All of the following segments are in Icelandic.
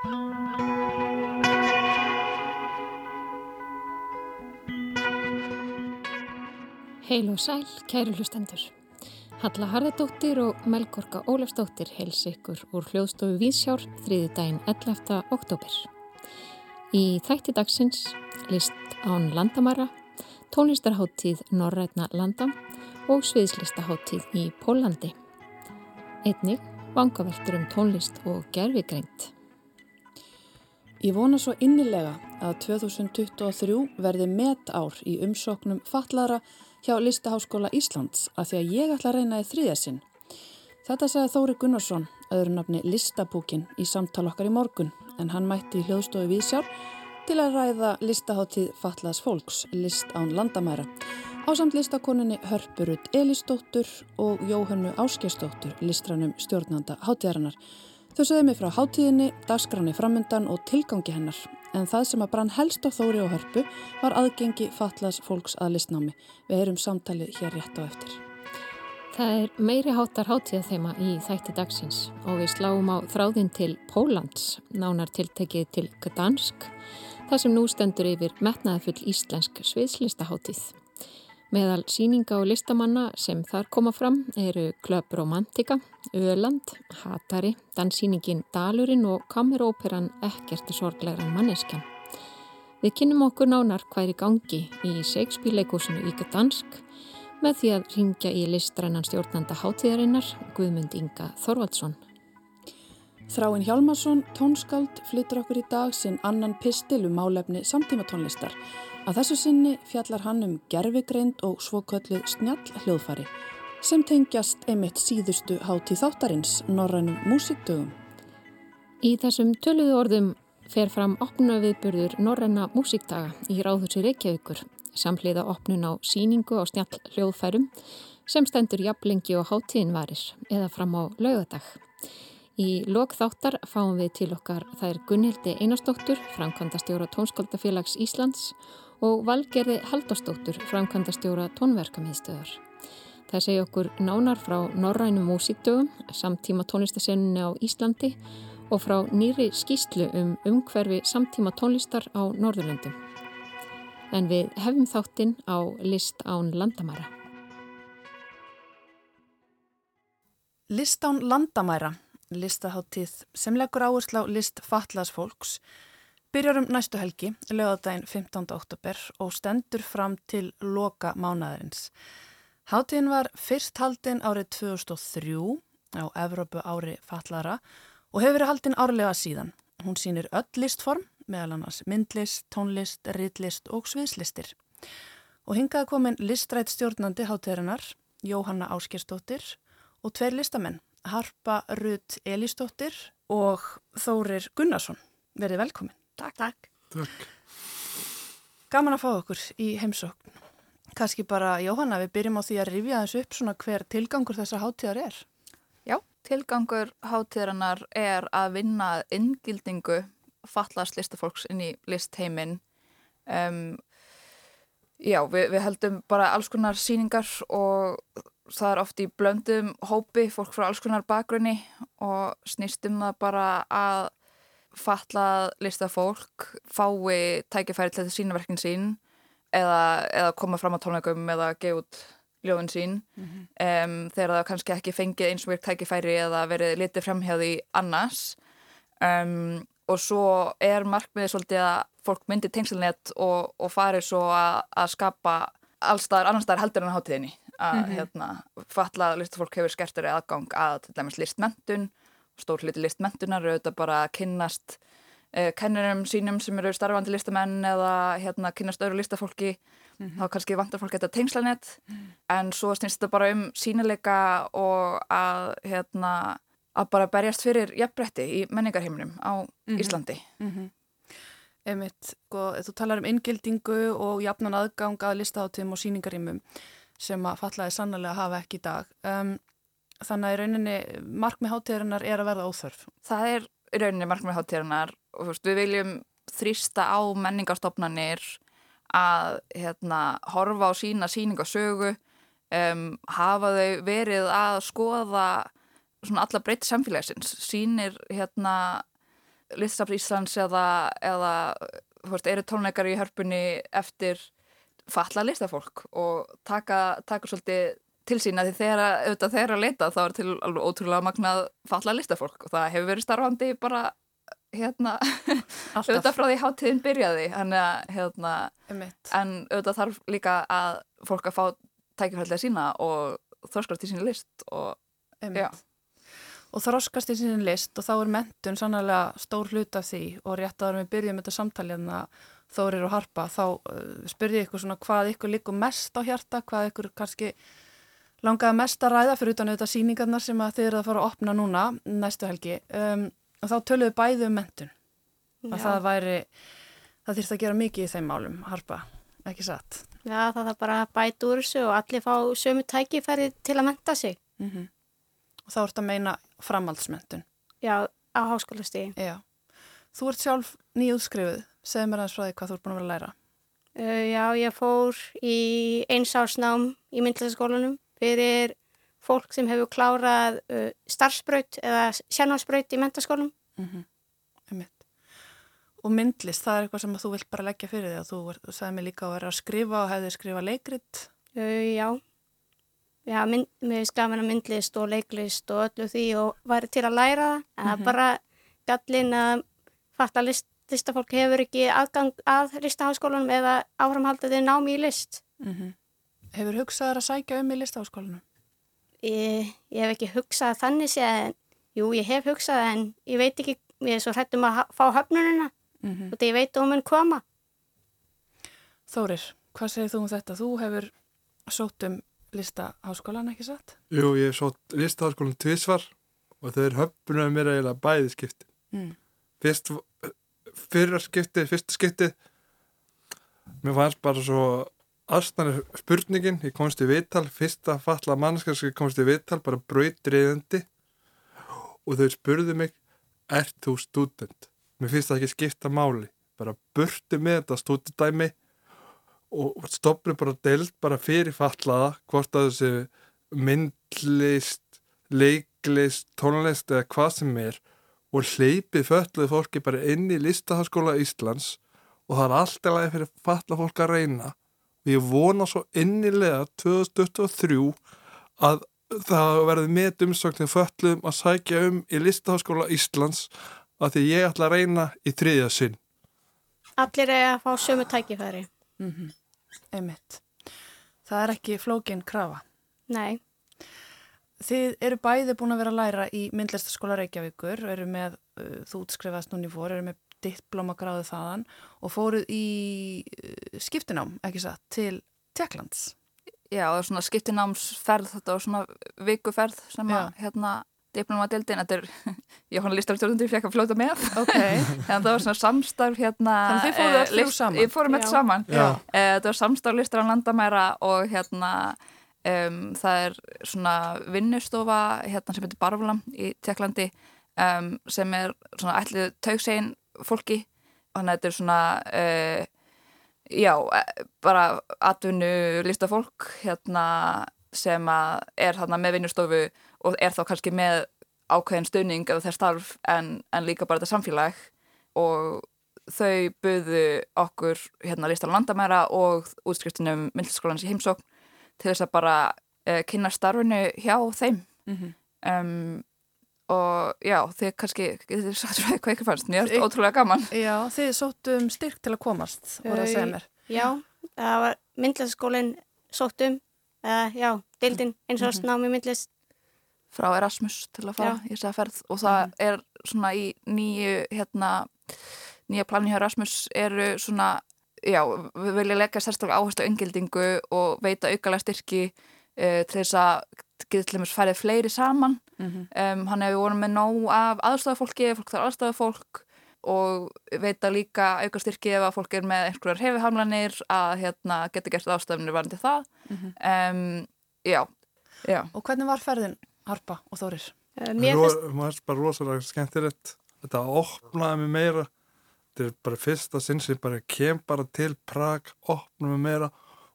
Heil og sæl, kæru hlustendur. Halla Harðardóttir og Melgorka Ólafsdóttir heils ykkur úr hljóðstofu Vísjár þriði daginn 11. oktober. Í þætti dagsins list án landamæra, tónlistarháttíð Norrætna landa og sviðslistaháttíð í Pólandi. Einnig vangaveltur um tónlist og gerfigreint. Ég vona svo innilega að 2023 verði met ár í umsóknum fatlaðra hjá Listaháskóla Íslands að því að ég ætla að reyna í þriðasinn. Þetta sagði Þóri Gunnarsson, öðru nafni Listabúkin, í samtal okkar í morgun en hann mætti í hljóðstofi Vísjár til að ræða listaháttíð Fatlaðs fólks, list án landamæra. Ásamt listakoninni Hörpurut Elistóttur og Jóhannu Áskestóttur, listranum stjórnanda háttíðarinnar. Þau sögðu mig frá háttíðinni, dagskráni framundan og tilgangi hennar en það sem að brann helst á þóri og hörpu var aðgengi fatlas fólks að listnámi. Við erum samtalið hér rétt á eftir. Það er meiri hátar hátíða þeima í þætti dagsins og við sláum á þráðin til Pólans, nánar tiltekið til Gdansk, það sem nú stendur yfir metnaðafull íslensk sviðslistaháttíð. Meðal síninga og listamanna sem þar koma fram eru Klöp Romantika, Öland, Hatari, danssíningin Dalurinn og kameróperan Ekkert sorglegan manneskjan. Við kynum okkur nánar hver í gangi í Shakespeare-leikúsinu í Gdansk með því að ringja í listrænan stjórnanda hátíðarinnar Guðmund Inga Þorvaldsson. Þráinn Hjálmarsson, tónskáld, flyttur okkur í dag sinn annan pistil um málefni samtíma tónlistar. Að þessu sinni fjallar hann um gerfigreind og svokölluð snjall hljóðfari sem tengjast einmitt síðustu háti þáttarins Norrænum músikdögum. Í þessum töluðu orðum fer fram opna viðburður Norræna músikdaga í Ráðhúsi Reykjavíkur samhliða opnun á síningu á snjall hljóðfærum sem stendur jafnlengi og hátíðin varir eða fram á laugadag. Í lok þáttar fáum við til okkar þær Gunnhildi Einarstóttur, framkvæmdastjóra Tónskóldafélags Íslands og Valgerði Haldarstóttur, framkvæmdastjóra tónverkamiðstöðar. Það segja okkur nánar frá Norrænum músíkdögum, samtíma tónlistasenninni á Íslandi og frá nýri skýslu um umhverfi samtíma tónlistar á Norðurlöndum. En við hefum þáttinn á list án landamæra. List án landamæra, listaháttíð sem leggur áherslu á list fatlas fólks Byrjarum næstu helgi, lögadaginn 15. oktober og stendur fram til loka mánaðarins. Háttíðin var fyrst haldinn árið 2003 á Evrópu ári fallara og hefur verið haldinn árlega síðan. Hún sýnir öll listform, meðal annars myndlist, tónlist, ritlist og sviðslistir. Og hingaði komin listrætt stjórnandi háttíðarinnar, Jóhanna Áskerstóttir og tveir listamenn, Harpa Rudd Elistóttir og Þórir Gunnarsson. Verið velkomin. Takk. Takk. Takk. Gaman að fá okkur í heimsókn. Kanski bara, Jóhanna, við byrjum á því að rifja þessu upp svona hver tilgangur þessar hátíðar er. Já, tilgangur hátíðarinnar er að vinna inngildingu fallast listafólks inn í listheimin. Um, já, við, við heldum bara alls konar síningar og það er oft í blöndum hópi, fólk frá alls konar bakgrunni og snýstum það bara að fatlað listafólk fái tækifæri til þetta sínaverkin sín eða, eða koma fram á tónleikum eða gefa út ljóðin sín mm -hmm. um, þegar það kannski ekki fengið eins og verið tækifæri eða verið litið framhjáði annars um, og svo er markmiðið svolítið að fólk myndi tengsilnett og, og fari svo að, að skapa allstaðar, annar staðar heldur en á hátíðinni að mm -hmm. hérna, fatlað listafólk hefur skertari aðgang að til dæmis listmentun stór hluti listmentunar auðvitað bara að kynnast eh, kennurum sínum sem eru starfandi listamenn eða hérna kynnast öðru listafólki mm -hmm. þá kannski vantar fólk þetta tengslanett mm -hmm. en svo snýst þetta bara um sínileika og að hérna að bara berjast fyrir jafnbretti í menningarheiminum á mm -hmm. Íslandi mhm. Emit, sko, þú talar um inngildingu og jafnan aðgang að listaháttum og síningarheimum sem að fallaði sannlega að hafa ekki í dag um, Þannig að í rauninni markmið hátíðarinnar er að verða óþörf. Það er í rauninni markmið hátíðarinnar og veist, við viljum þrýsta á menningarstofnanir að hérna, horfa á sína síningasögu, um, hafa þau verið að skoða alla breytt samfélagsins, sínir hérna, listasafn Íslands eða, eða veist, eru tónleikar í hörpunni eftir falla listafólk og taka, taka svolítið til sína því þegar auðvitað þeirra leita þá er til alveg ótrúlega magnað falla listafólk og það hefur verið starfandi bara hérna auðvitað frá því háttíðin byrjaði hérna, hérna, en auðvitað þarf líka að fólk að fá tækifællega sína og þróskast í sín list og já. Og þróskast í sín list og þá er mentun sannlega stór hlut af því og rétt að við byrjum þetta samtalið þórir og harpa þá uh, spyrði ég ykkur svona hvað ykkur líkur mest á hjarta, hvað ykkur kannski langaði mest að ræða fyrir utan auðvitað síningarnar sem þið eru að fara að opna núna næstu helgi. Um, og þá töluðu bæði um mentun Já. að það væri, það þýrst að gera mikið í þeim málum, harpa, ekki satt? Já, það er bara bæt úr þessu og allir fá sömu tækifæri til að menta sig. Mm -hmm. og þá ert að meina framhaldsmentun Já, á háskólastíði Já, þú ert sjálf nýjúðskrifuð segð mér aðeins frá því hvað þú ert búin að vera að læra. Uh, Já, ég fór í einsásnám í myndlæsaskólanum fyrir fólk sem hefur klárað uh, starfsbraut eða sérnámsbraut í mentaskólum. Mm -hmm. Og myndlist, það er eitthvað sem þú vilt bara leggja fyrir því að þú, sagði mig líka að vera að skrifa og hefði skrifa leikrit. Uh, já, já mynd, mér skaf mér að myndlist og leiklist og öllu því og væri til að læra það. En það mm -hmm. bara gallin að fatta list, listafólk hefur ekki aðgang að listaháskólanum eða áframhaldaði námi í list. Mm -hmm. Hefur hugsaður að sækja um í listaháskólanum? Ég, ég hef ekki hugsað þannig séð, jú ég hef hugsað en ég veit ekki, ég er svo hrættum að fá höfnununa mm -hmm. og því ég veit að hún mun koma. Þórir, hvað segir þú um þetta? Þú hefur sótt um listaháskólan, ekki satt? Jú, ég hef sótt listaháskólan tvísvar og þau er höfnunum mér eiginlega bæði skipti. Mm. Fyrst, fyrra skipti, fyrsta skipti, mér fannst bara svo aðstæðan spurningin, ég komst í viðtal fyrsta falla mannskar sem komst í viðtal bara brautriðandi og þau spurðu mig er þú student? Mér finnst það ekki skipta máli. Bara burti með þetta stúdendæmi og stopnum bara delt bara fyrir fallaða hvort að þessi myndlist leiklist, tónlist eða hvað sem er og hleypið fölluði fólki bara inn í listaháskóla Íslands. Og það er alltaf lægi fyrir falla fólk að reyna og ég vona svo innilega 2023 að það verði með umsöknir föllum að sækja um í listaháskóla Íslands að því ég ætla að reyna í þriðja sinn. Allir er að fá sömu tækifæri. Mm -hmm. Einmitt. Það er ekki flókin krafa. Nei. Þið eru bæði búin að vera að læra í myndlistaskóla Reykjavíkur, eru með, uh, þú útskrifast núni fór, eru með diplomagráðu þaðan og fóruð í uh, skiptinám, ekki satt, til Tjekklands. Já, það var svona skiptinámsferð, þetta var svona vikuferð sem að, hérna, diplomadeildin, þetta er, ég hann listarstjórnundur, ég fekk að flóta með, okay. en það var svona samstarf, hérna, þannig þið fóruð allir eh, saman. Ég fórum þetta saman, Já. Eh, þetta var samstarf listar á landamæra og hérna, um, það er svona vinnustofa, hérna sem heitir Barvlam í Tjekklandi, um, sem er svona ætlið taugsegin fólki. Þannig að þetta er svona uh, já, e, bara atvinnu listafólk hérna sem að er þarna með vinnustofu og er þá kannski með ákveðin stöning eða þess starf en, en líka bara þetta samfélag. Og þau buðu okkur hérna listan landamæra og útskriftinum myndliskólans í heimsókn til þess að bara uh, kynna starfinu hjá þeim. Mm -hmm. um, og já, þið kannski getur sagt hvað ykkur fannst, mér er ótrúlega gaman. Já, þið sóttum styrk til að komast voru að segja mér. Já, það var myndlæsaskólinn sóttum uh, já, deildin eins og mm -hmm. námi myndlæst frá Erasmus til að fara í þess að ferð. Og það mm -hmm. er svona í nýju hérna, nýja plani hjá Erasmus eru svona já, við viljum leggja sérstaklega áherslu á yngildingu og veita aukalega styrki uh, til þess að getur til dæmis færið fleiri saman. Mm -hmm. um, hann hefur voruð með nóg af aðstafafólki, fólk þarf aðstafafólk og veit að líka auka styrki ef að fólk er með einhverjar hefihamlanir að hérna, geta gert aðstafnir varandi það. Mm -hmm. um, já, já. Og hvernig var ferðin Harpa og Þórir? Uh, mér finnst bara rosalega skemmtilegt. Þetta opnaði mig meira. Þetta er bara fyrsta sinn sem bara kem bara til Prag, opnaði mig meira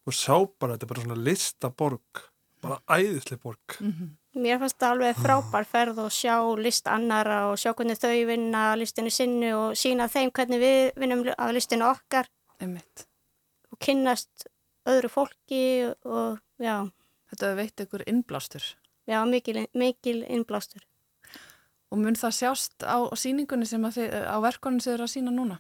og sá bara, þetta er bara svona listaborg bara æðislega borg mm -hmm. Mér fannst það alveg frábær ferð og sjá list annara og sjá hvernig þau vinna listinu sinnu og sína þeim hvernig við vinnum að listinu okkar Einmitt. og kynnast öðru fólki og já, Þetta veitt ykkur innblástur. já mikil, mikil innblástur. Og mun það sjást á síningunni sem að þið, á verkonum sem þið eru að sína núna?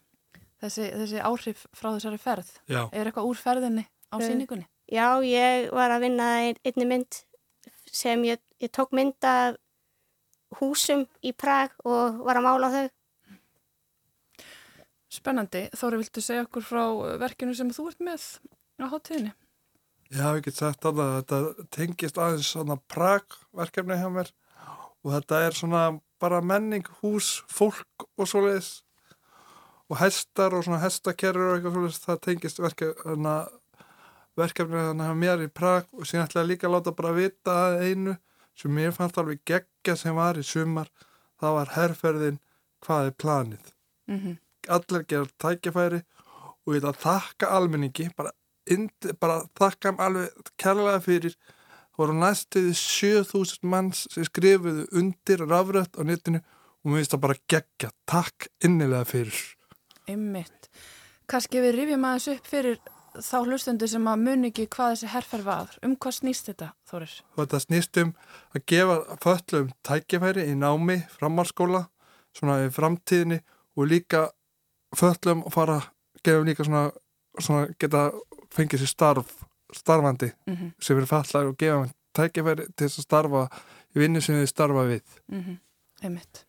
Þessi, þessi áhrif frá þessari ferð. Já, Er eitthvað úr ferðinni á Eh, síningunni? Já, ég var að vinna ein- einni mynd sem ég, ég tók mynd af húsum í Prag og var að mála þau. Spennandi. Þóri, viltu segja okkur frá verkinu sem þú ert með á hátíðinni? já, ég get sagt að þetta tengist aðeins svona Prag-verkefni hjá mér og þetta er svona bara menning, hús, fólk og svoleiðis og hestar og svona hestakerrur og eitthvað svoleiðis, það tengist verkefni verkefni þannig að mér í Prag og síðan ætla ég líka að láta bara vita að einu sem mér fannst alveg geggja sem var í sumar, það var herrferðin hvað er planið? Mm -hmm. allir gera tækifæri og ég vil að þakka almenningi bara, indi, bara þakka hann alveg kærlega fyrir. Það voru næstuði 7000 manns sem skrifuðu undir rafrött á netinu og mér finnst það bara gegja takk innilega fyrir. Einmitt. Kanski við rifjum aðeins upp fyrir þá hlustendur sem að muni ekki hvað þessi herferð var. Um hvað snýst þetta, Þórir? þetta snýst um að gefa föllum tækifæri í námi framhalskóla, svona í framtíðinni og líka föllum að fara, gefa líka svona, svona geta fengið sér starf starfandi Mm -hmm. sem eru fallar og gefa tækifæri til þess að starfa í vinnu sem þið starfa við. Mm Einmitt.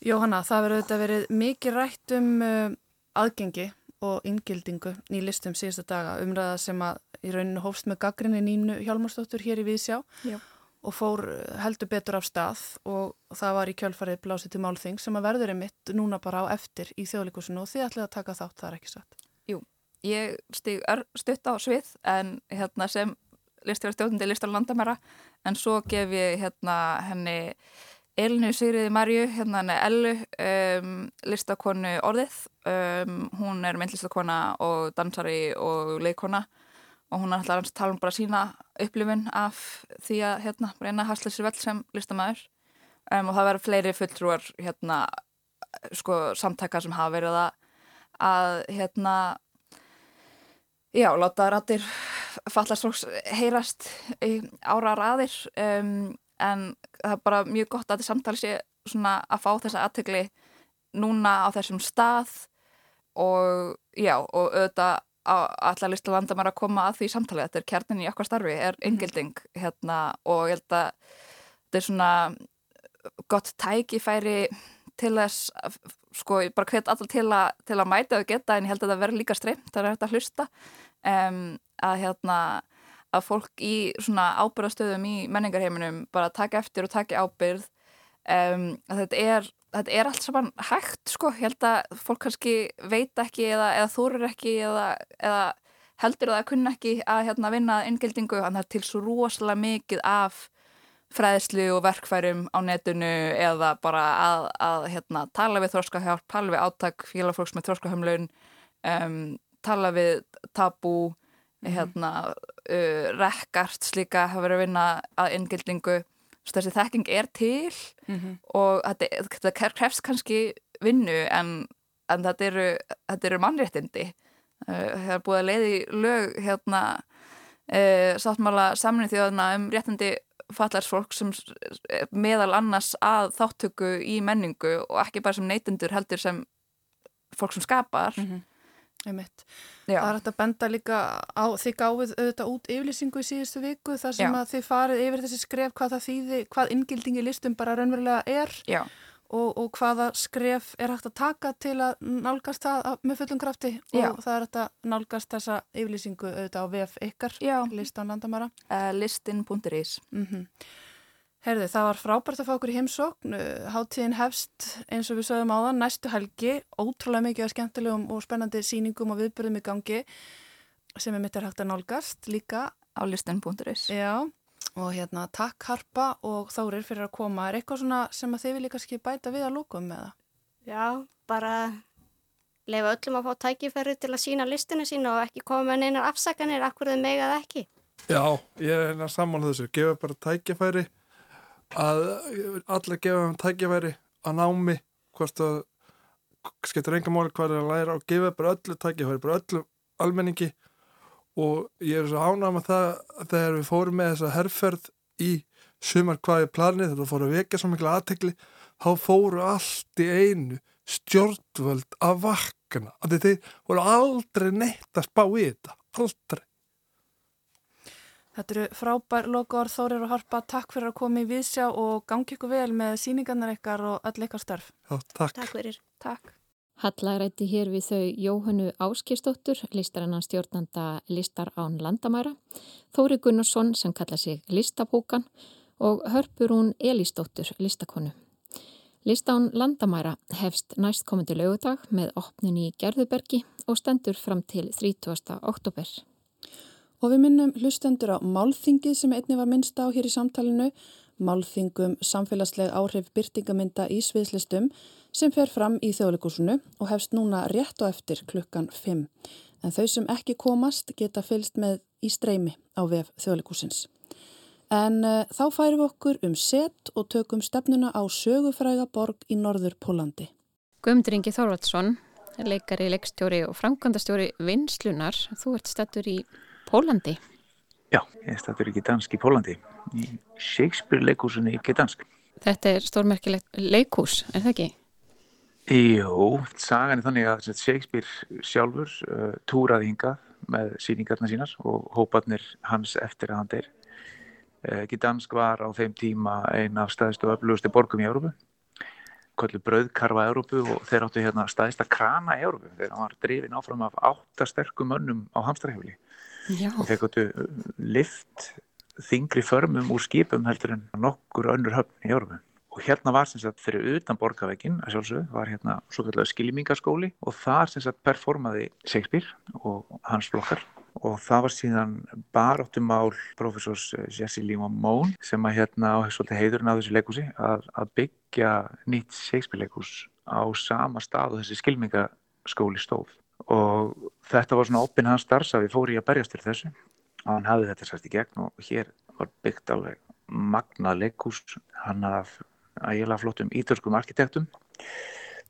Jóhanna, það verður auðvitað verið mikið rætt um uh, aðgengi og inngildingu í listum síðustu daga umræða sem að í rauninu hófst með gaggrinni Nínu Hjálmarsdóttur hér í Vísjá Já. og fór uh, heldur betur af stað og það var í kjölfarið blásið til málþing sem að verður einmitt núna bara á eftir í þjóðleikusinu og þið ætlið að taka þátt, það er ekki satt. Ég stig stutt á svið en hérna sem listfélag stjórnandi listar landamæra en svo gef ég hérna henni Elinu Sigriði Marju, hérna henni Ellu, um, listakonu orðið. Um, hún er myndlistakona og dansari og leikona og hún er alltaf að tala um bara sína upplifun af því að hérna reyna að hasla sér vel sem listamæður um, og það verður fleiri fulltrúar hérna sko samtaka sem hafa verið að, að hérna já, láta rættir fallarsfólks heyrast ára raðir um, en það er bara mjög gott að þetta samtali sé svona að fá þessa aðtegli núna á þessum stað og já, og auðvitað allar lista landamæra að koma að því samtali. Þetta er kjarnin í okkar starfi, er yngilding hérna og ég held að þetta er svona gott tækifæri til þess sko, ég bara hvet allar til, til að mæta og geta en ég held að það verður líka streymt, það er hægt að hlusta. Um, að hérna að fólk í svona ábyrðastöðum í menningarheiminum bara taka eftir og taka ábyrð um, að þetta er, þetta er allt saman hægt sko, ég held að fólk kannski veit ekki eða, eða þúrur ekki eða, eða heldur það að kunna ekki að hérna, vinna inngildingu, að það er til svo rosalega mikið af fræðslu og verkfærum á netinu eða bara að, að hérna, tala við þróskahjálp, tala við átak félagfólks með þróskahömlun um, tala við tabú hérna, uh, rekkarts líka hafa verið að vinna að inngildingu þessi þekking er til Mm -hmm. og þetta, þetta krefst kannski vinnu en, en þetta eru, þetta eru mannréttindi uh, það er búið að leiði lög hérna uh, sáttmála saminu þjóðana um réttindi fallarsfólk sem meðal annars að þáttöku í menningu og ekki bara sem neytendur heldur sem fólk sem skapar Mm -hmm. Það er hægt að benda líka á því gáfið auðvitað út yfirlýsingu í síðustu viku þar sem Já. að þið farið yfir þessi skref hvað það þýði, hvað inngildingi listum bara raunverulega er og, og hvaða skref er hægt að taka til að nálgast það með fullum krafti Já. og það er hægt að nálgast þessa yfirlýsingu auðvitað á VF ykkar, listan landamara. Uh, listin.is Mm Herðu, það var frábært að fá okkur í heimsókn. Uh, Háttíðin hefst eins og við sögum áðan næstu helgi, ótrúlega mikið af skemmtilegum og spennandi síningum og viðbyrðum í gangi sem er mitt er hægt að nálgast líka. á listin.is Já, og hérna takk Harpa og Þórir fyrir að koma. Er eitthvað svona sem að þið vilja kannski bæta við að lókum með það? Já, bara lefa öllum að fá tækifæri til að sína listinu sína og ekki koma með neinar afsakanir, akkur þau megað ekki. Já, ég er hérna sammála þessu, gefa bara tækifæri að allir gefa um tækjaværi að námi hvort að skemmtir enga máli hvað er að læra og gefa bara öllu tækjaværi, bara öllu almenningi. Og ég er svo ánað með það þegar við fórum með þessa herrferð í sumar hvað er planið þetta fóru að vekja svo miklu aðtegli þá fóru allt í einu stjórnvöld að vakna. Af því þeir voru aldrei neitt að spá í þetta, aldrei Þetta eru frábær lokaður Þórir og Harpa, takk fyrir að koma í viðsjá og gangi ykkur vel með síningarnar ykkar og öll ykkar störf. Já, takk. Takk fyrir. Takk. Hallarætti hér við þau Jóhannu Áskistóttur, listarannan stjórnanda Listar án landamæra, Þóri Gunnarsson sem kalla sig Listabókan og Hörpurún Elístóttur, listakonu. Listán landamæra hefst næst komandi lögudag með opnin í Gerðubergi og stendur fram til 30. oktober. Og við minnum hlustendur á málþingið sem einni var minnst á hér í samtalenu, málþingum samfélagsleg áhrif byrtingamynda í sviðslistum sem fer fram í þjóðleikúsinu og hefst núna rétt og eftir klukkan 5. En þau sem ekki komast geta fylst með í streymi á vef þjóðleikúsins. En uh, þá færum við okkur um set og tökum stefnuna á sögufræga borg í norður Pólandi. Guðmundur Ingi Þorvaldsson, leikari, leikstjóri og framkvæmdastjóri Vinslunar. Þú ert stættur í Pólandi. Já, ég stættur í Gdansk í Pólandi, Shakespeare leikúsunni í Gdansk. Þetta er stórmerkilegt leikús, er það ekki? Jú, sagan er þannig að Shakespeare sjálfur uh, túraði hinga með síningarna sínar og hóparnir hans eftir að hann deyr. Uh, Gdansk var á þeim tíma ein af staðistu og öflugusti borgum í Európu kvöldu brauðkarfa Európu og þeir áttu hérna staðista krana Európu þegar hann var drifin áfram af áttasterkum mönnum á hamstrahefli gottu lift þingri förmum úr skipum heldur en nokkur önnur höfn í Európu og hérna var sem sagt fyrir utan borgavegin að sjálfsögðu var hérna svo kallega skilmingaskóli og þar sem sagt performaði Shakespeare og hans flokkar. Og það var síðan baráttumál profesors Jesse Lee Mamone sem að hérna á heiðurinn á þessu leikúsi að, að byggja nýtt Shakespeare leikús á sama stað og þessi skilmingaskóli stóð og þetta var svona opinn hans starfs að við fóri að berjast til þessu. Og hann hafði þetta sæst í gegn og hér var byggt alveg magnað leikús hann af ægilega flottum ítörskum arkitektum.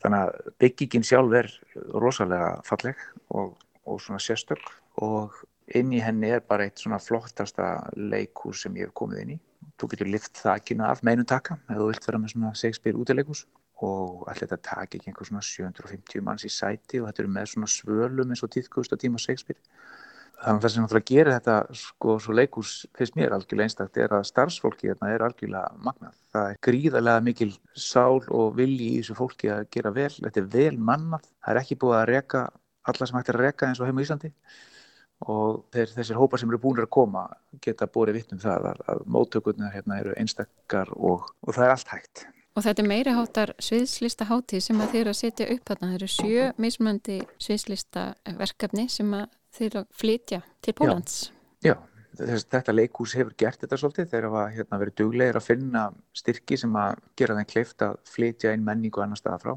Þannig að byggingin sjálf er rosalega falleg og, og svona sérstök. Og inn í henni er bara eitt svona flottasta leikús sem ég hef komið inn í. Þú getur lift þakkina af meinum taka ef þú vilt vera með svona Shakespeare útileikús og allir þetta taki ekki einhver svona 750 manns í sæti og þetta eru með svona svölum eins og tíðkust á tíma Shakespeare þannig að það sem náttúrulega gerir þetta sko svo leikús fyrst mér algjörlega einstakt er að starfsfólki hérna er algjörlega magnað. Það er gríðarlega mikil sál og vilji í þessu fólki að gera vel. Þetta er vel mannað. Það er ekki búið að reka alla sem hægt er að reka eins og heim á Íslandi og þeir, þessir hópar sem eru búin að koma geta borið vittnum það að, að móttökurnar hérna eru einstakar og, og það er allt hægt. Og þetta er meiri háttar sviðslista hátíð sem að þeir að setja upp þarna. Það eru sjö mismöndi sviðslista verkefni sem að þeir að flytja til Pólans. Já, já þetta leikús hefur gert þetta svolítið. Þeir hafa hérna, verið duglegir að finna styrki sem að gera þeim kleift að flytja inn menningu annar staða frá.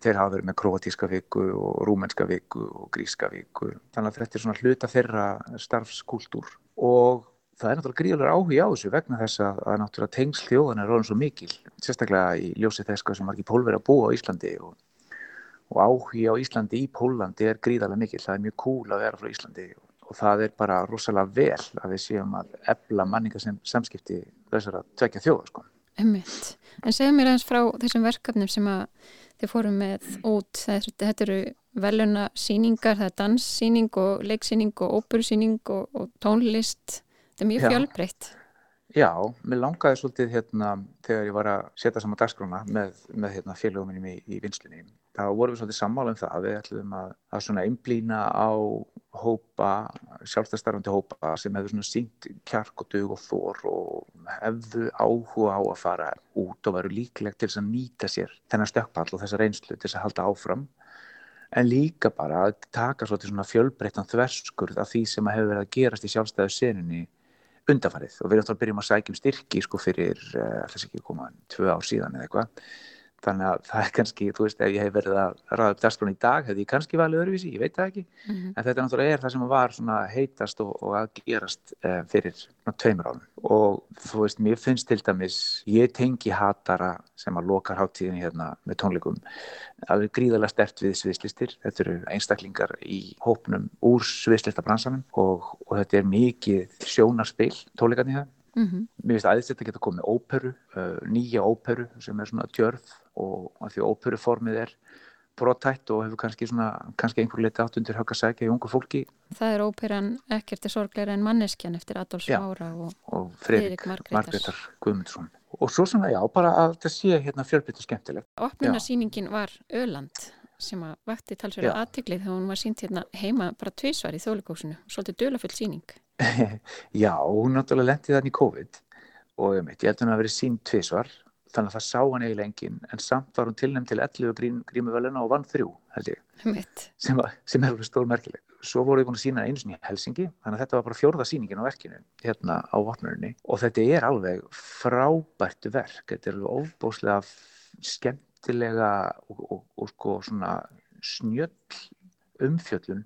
Þeir hafa verið með kroatíska viku og rúmenska viku og gríska viku. Þannig að þetta er svona hluta þeirra starfskúltúr og það er náttúrulega gríðulega áhuga á þessu vegna þess að, að náttúrulega tengsl þjóðan er ráðan svo mikil, sérstaklega í ljósi þess hvað sem margir pólveri að búa á Íslandi og, og áhuga á Íslandi í Pólandi er gríðarlega mikil, það er mjög cool að vera frá Íslandi og, og það er bara rosalega vel að við séum að ebla manninga sem samskipti þessar að tvekja þjóða sko. Ummitt, en segja mér aðeins frá þessum verkefnum sem að þið fórum með út, þetta eru veluna síningar, það er danssíning og leiksíning og óperusíning og, og tónlist Þetta er mjög fjölbreytt. Já, mér langaði svolítið hérna þegar ég var að setja saman dagskrána með, með hérna, félagum í, í vinslinni. Þá vorum við svolítið sammála um það að við ætlum að, að svona einblýna á hópa, sjálfstæðstarfandi hópa sem hefur svona sínt kjark og dög og þór og hefðu áhuga á að fara út og veru líklegt til þess að nýta sér þennan stökkpall og þessa reynslu til þess að halda áfram en líka bara að taka svolítið svona fjölbreyttan þverskurð af því sem hefur verið að gerast í sjálfstæðu seninni undafarið og við erum þá að byrjum að sækjum styrki sko fyrir, uh, alltaf ekki koma tvö ár síðan eða eitthvað þannig að það er kannski, þú veist, ef ég hef verið að ræða upp dagskrón í dag, hefði ég kannski valið öðruvísi, ég veit það ekki, mm -hmm. en þetta náttúrulega er það sem var svona heitast og, og að gerast eh, fyrir svona tveimur árum. Og þú veist, mér finnst til dæmis, ég tengi hatara sem að lokar háttíðinni hérna með tónleikum, við gríðarlega stert við sviðslistir, þetta eru einstaklingar í hópnum úr sviðslistabransanum og, og þetta er mikið sjónarspil tónleikarni það Mm -hmm. Mér finnst aðeins þetta geta komið óperu, uh, nýja óperu sem er svona tjörð og að því óperuformið er brotætt og hefur kannski, svona, kannski einhver leiti átt undir högg að segja í ungu fólki. Það er óperan ekkert er sorgleira en manneskjan eftir Adolf Smára og, og Fredrik Margreðar Guðmundsson. Og svo svona, já, bara að það sé hérna fjölbrytt og skemmtilegt. Opnunarsýningin var Öland sem að vakti talsverðu aðtiklið þegar hún var sínt hérna heima bara tvísvar í þjóðleikósinu, svolítið dölafull síning. Já, hún náttúrulega lendi þannig í COVID og ég held að hún að verið sín tvísvar þannig að það sá hann eiginlega engin en samt var hún tilnæmt til 11 grím, grímuvöluna og vann þrjú held ég. Sem, var, sem er stór merkileg svo voru við búin að sína einu sinni í Helsingi þannig að þetta var bara fjórða síningin á verkinu hérna á vopnurinn og þetta er alveg frábært verk. Þetta er alveg ofbóslega skemmtilega og, og, og sko svona snjöll umfjöllun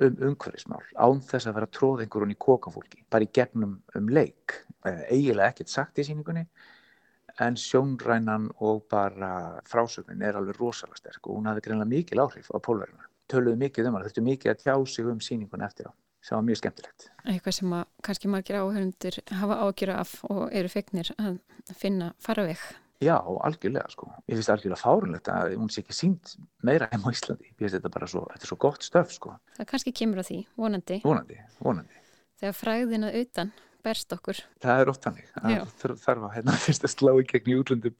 um umhverfismál án þess að vera tróð einhverjum í kokafólki bara í gegnum um leik. Eh, eiginlega ekkert sagt í síningunni en sjónrænan og bara frásögnin er alveg rosalega sterk og hún hafði greinlega mikil áhrif á pólverðina töluðu mikið um hann, þurftu mikið að tjá sig um síningun eftir á, sem var mjög skemmtilegt. Eitthvað sem að kannski margir áhörundur hafa ágjöra af og eru fegnir að finna faraveg Já, algjörlega sko. Ég finnst algjörlega fárunlegt að hún sé ekki sínt meira heim á Íslandi. Ég finnst þetta bara svo, þetta er svo gott stöf sko. Það kannski kemur á því, vonandi. Vonandi, vonandi. Þegar fræðin að utan berst okkur. Það er ótt hannig. Það þarf að hérna fyrst að slá í gegn í útlöndum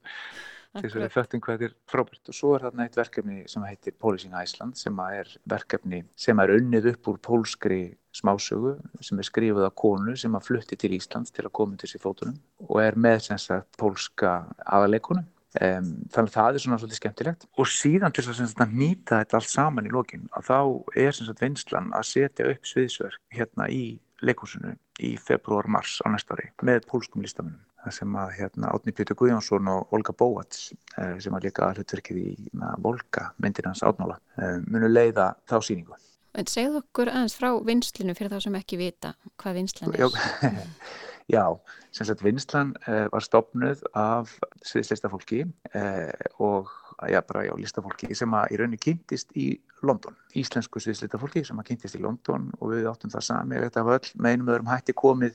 til þess að við föttum hvað er frábært og svo er þarna eitt verkefni sem heitir Policing Iceland sem er verkefni sem er unnið upp úr pólskri smásögu sem er skrifuð af konu sem að flutti til Íslands til að koma til sér fótunum og er með sem sagt pólska aðaleikonu Um, þannig að það er svona svolítið skemmtilegt. Og síðan til þess að nýta þetta allt saman í lokin að þá er sem sagt vinslan að setja upp sviðsverk hérna í leikúsinu í februar-mars á næsta ári með pólskum listamennum það sem að hérna, Átni Pjóttur Guðjónsson og Olga Bóats eh, sem að líka hlutverkið í na, Volga myndir hans átnála eh, munu leiða þá síningu. En segð okkur aðeins frá vinslinu fyrir þá sem ekki vita hvað vinslan er. Já, sem sagt vinslan eh, var stopnuð af sviðsleista fólki og já, bara já, listafólki sem að í rauninni kynntist í London. Íslensku sviðslitafólki sem að kynntist í London og við áttum það sami þetta var öll með einum öðrum hætti komið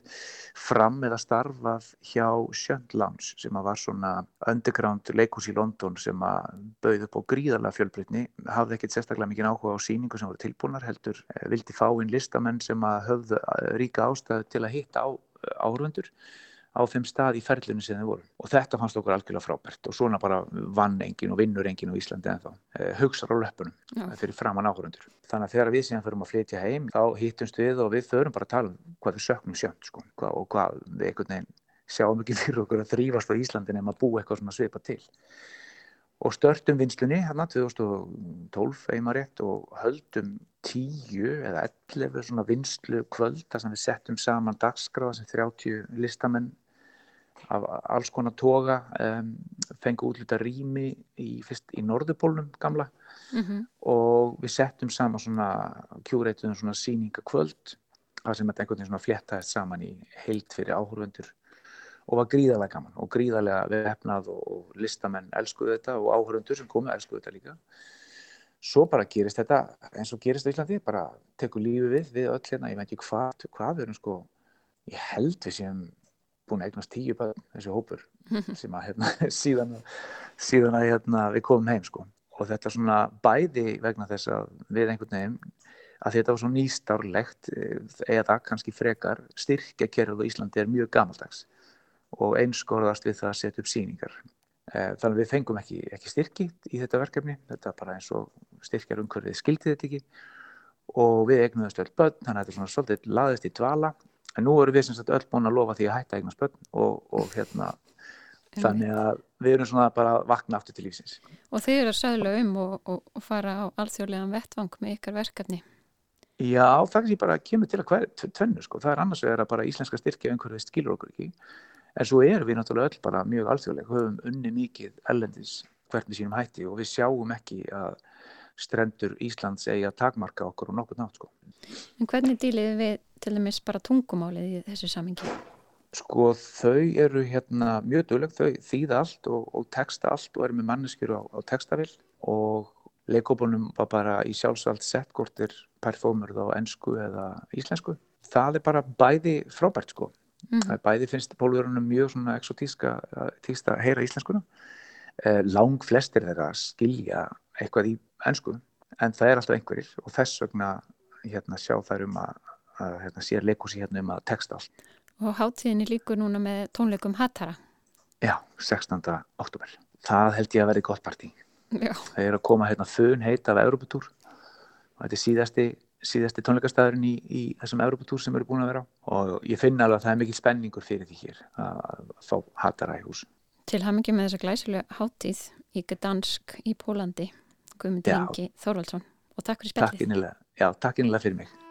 fram eða starfað hjá Sjönd Lounge sem að var svona underground leikús í London sem að bauð upp á gríðarlega fjölbreytni hafði ekkert sérstaklega mikið áhuga á síningu sem voru tilbúnar heldur eh, vildi fá inn listamenn sem að höfðu eh, ríka ástæðu til að hitta á áhörundur á þeim stað í ferlunum sem þau voru. Og þetta fannst okkur algjörlega frábært. Og svona bara vann engin og vinnur engin á Íslandi en þá eh, hugsar á löpunum Já. fyrir framann áhörundur þannig að þegar við síðan förum að flytja heim þá hittumst við og við förum bara að tala um hvað við söknum sjönd sko, hvað, og hvað við einhvern veginn sjáum ekki fyrir okkur að þrýfast á Íslandi nema að bú eitthvað svona svipa til. Og störtum vinslunni hérna 2012 einmarétt og höldum 10 eða 11 svona vinslu kvöld þar sem við settum saman dagskráða sem 30 listamenn af alls konar toga um, fengu útlita rými í, fyrst í Norðupólnum gamla. Mm -hmm. og við settum saman svona kjúreituðum svona síningakvöld þar sem þetta einhvern veginn svona fléttaðist saman í heilt fyrir áhörvendur og var gríðarlega gaman og gríðarlega vefnað og listamenn elskuðu þetta og áhörvendur sem komu elskuðu þetta líka. Svo bara gerist þetta eins og gerist Íslandi bara tekur lífi við við öll hérna, ég veit ekki hvað, hvað við erum sko ég held við séum búin að eignast tíu bæðum þessi hópur sem að hérna, síðan, síðan að hérna, við komum heim sko. og þetta svona bæði vegna þess að við einhvern veginn að þetta var svo nýstárlegt eh, eða kannski frekar styrkja kerfið á Íslandi er mjög gamaldags og einskorðast við það að setja upp síningar eh, þannig að við fengum ekki, ekki styrki í þetta verkefni þetta er bara eins og styrkjar umhverfið skildi þetta ekki. Og við eignuðum stöld börn þannig að þetta er svona svolítið laðist í dvala en nú erum við sem sagt öll búin að lofa því að hætta eignast börn og, og hérna þannig að við erum svona bara að vakna aftur til lífsins. Og þið eru að sögla um og, og, og fara á alþjóðlegan vettvang með ykkar verkefni? Já, það er bara að kemur til að hver tvennu sko, það er annars vegar að bara íslenska styrkja einhverju skilur okkur ekki, en svo erum við náttúrulega öll bara mjög alþjóðleg, höfum unni mikið ellendis hvernig sínum hætti og við sjáum ekki að strendur Íslands eigi að takmarka okkur og nokkur nátt sko. En hvernig dýliði við til dæmis bara tungumálið í þessu samingi? Sko þau eru hérna mjög dögleg, þau þýða allt og, og texta allt og eru með manneskjur á, á textavill og leikópunum var bara í hvort er performerð á ennsku eða íslensku. Það er bara bæði frábært sko. Mm. Er bæði finnst pólverunum mjög svona exotíska að heyra íslenskuna. Eh, lang flestir þeirra skilja eitthvað í ennsku en það er alltaf einhverjir og þess vegna hérna, sjá þær um að, að hérna, sér leikúsi hérna um að texta allt. Og háttíðinni líkur núna með tónleikum Hattara? Já, 16. oktober. Það held ég að verði gott partí. Já. Það er að koma hérna þun heit af Europatúr og þetta er síðasti, síðasti tónleikastæðurinn í, í þessum Europatúr sem eru búin að vera á og ég finna alveg að það er mikil spenningur fyrir því hér að, fá Hattara í hús. Til hamingi með þessa glæsilega háttíð í Gdansk í Pólandi. Guðmundur Ingi Þórvaldsson og takk fyrir spjallið. Takk innilega, já, takk innilega fyrir mig.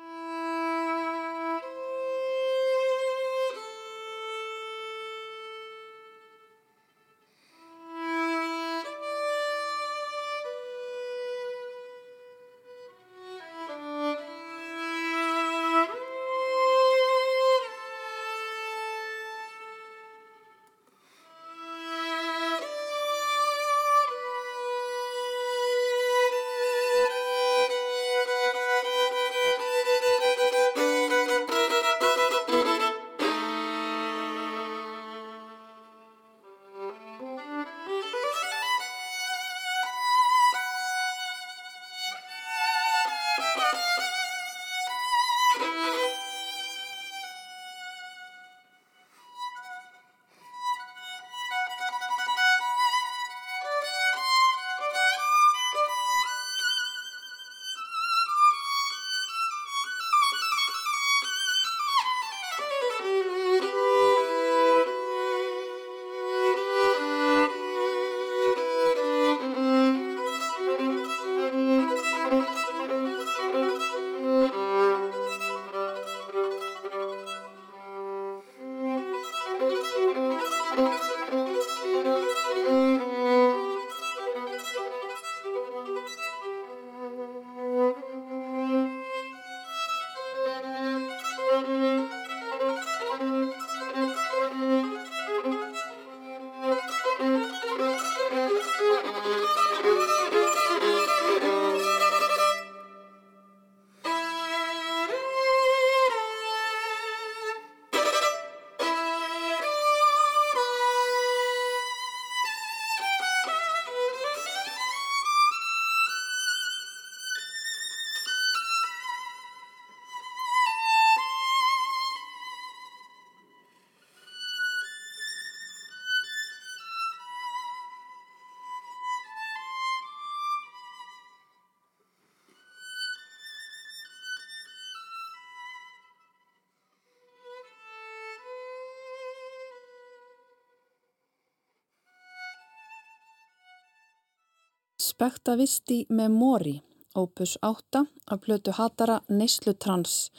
Spektavisti Memori, opus 8 af plötu Hatara Neyslutrans.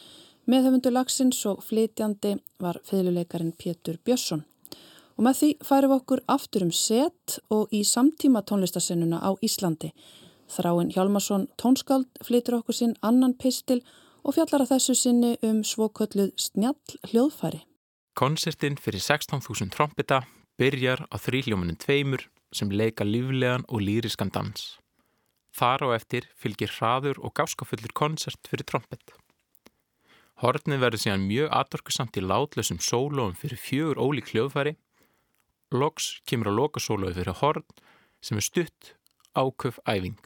Meðhöfundu lagsins og flytjandi var fyrirleikarin Pétur Björnsson. Og með því færum við okkur aftur um set og í samtíma tónlistasinnuna á Íslandi. Þráinn Hjálmarsson tónskald flytur okkur sinn annan pistil og fjallar að þessu sinni um svokölluð snjall hljóðfæri. Konsertinn fyrir 16.000 trompeta byrjar á þrýljómanum tveimur sem leika líflegan og lýriskan dans. Þar á eftir fylgir hraður og gáskafullur konsert fyrir trompet. Hortnið verður síðan mjög atorkusamt í látlösum sólóum fyrir fjögur ólík hljóðfæri. Loks kemur á lokasólói fyrir horn sem er stutt áköf æfing.